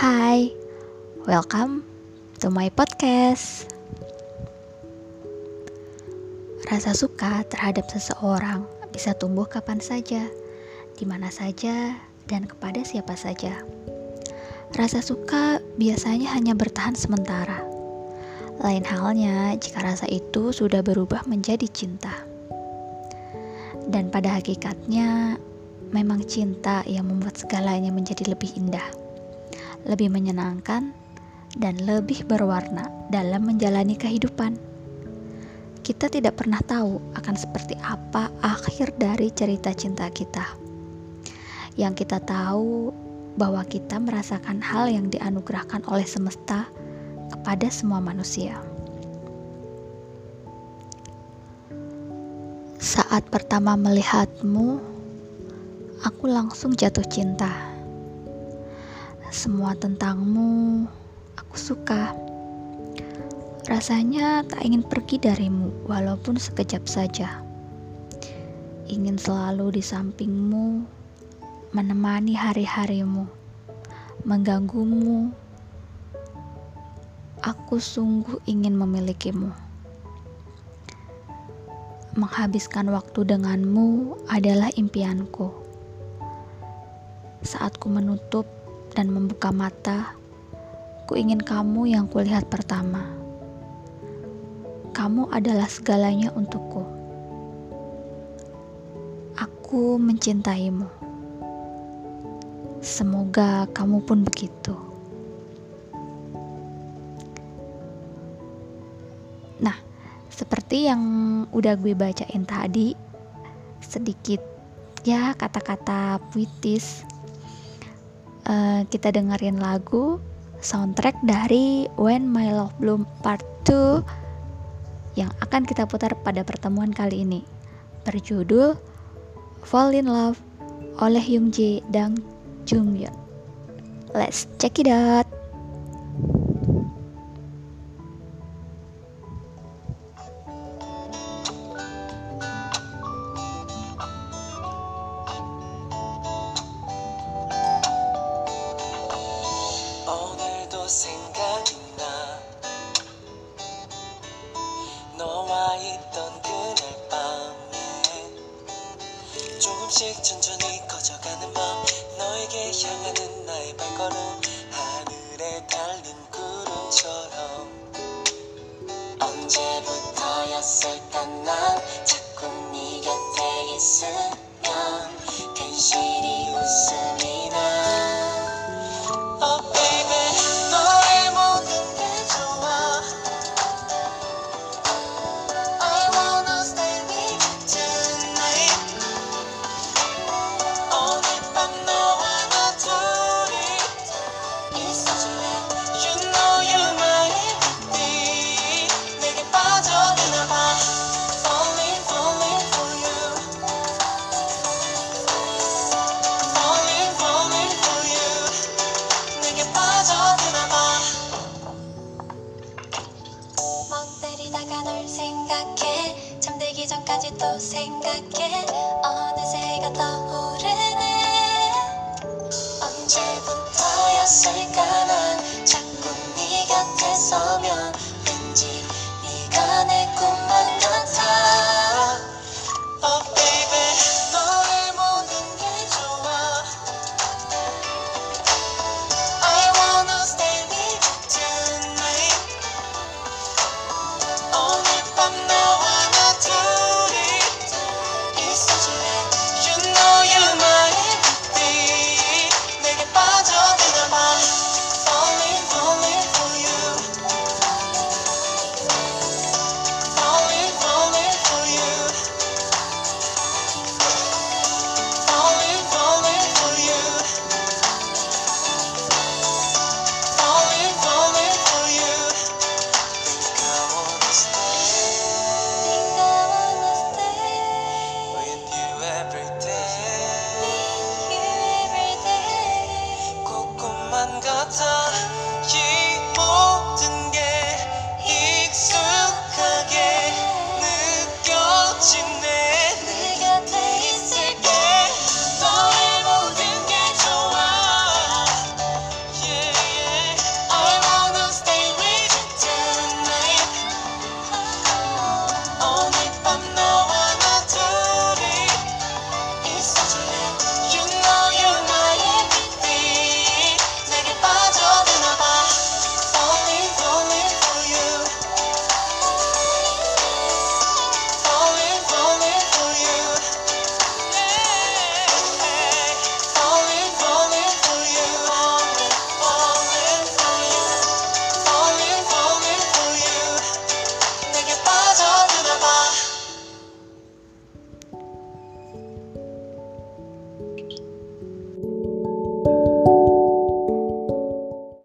Hai, welcome to my podcast. Rasa suka terhadap seseorang bisa tumbuh kapan saja, di mana saja, dan kepada siapa saja. Rasa suka biasanya hanya bertahan sementara. Lain halnya jika rasa itu sudah berubah menjadi cinta. Dan pada hakikatnya, memang cinta yang membuat segalanya menjadi lebih indah lebih menyenangkan, dan lebih berwarna dalam menjalani kehidupan. Kita tidak pernah tahu akan seperti apa akhir dari cerita cinta kita. Yang kita tahu bahwa kita merasakan hal yang dianugerahkan oleh semesta kepada semua manusia. Saat pertama melihatmu, aku langsung jatuh cinta semua tentangmu aku suka. Rasanya tak ingin pergi darimu, walaupun sekejap saja. Ingin selalu di sampingmu, menemani hari-harimu, mengganggumu. Aku sungguh ingin memilikimu. Menghabiskan waktu denganmu adalah impianku. Saat ku menutup dan membuka mata, ku ingin kamu yang kulihat pertama. Kamu adalah segalanya untukku. Aku mencintaimu. Semoga kamu pun begitu. Nah, seperti yang udah gue bacain tadi, sedikit ya kata-kata puitis uh, kita dengerin lagu soundtrack dari When My Love Bloom Part 2 yang akan kita putar pada pertemuan kali ini berjudul Fall in Love oleh Young Jae dan Jung Yeon. Let's check it out. 조금씩 천천히 커져가는 밤 너에게 향하는 나의 발걸음 하늘에 달린 구름처럼. 언제부터였을까 난 자꾸 네 곁에 있으 생각해. 잠들기 전까지 또 생각해. 어느새 해가 떠오르네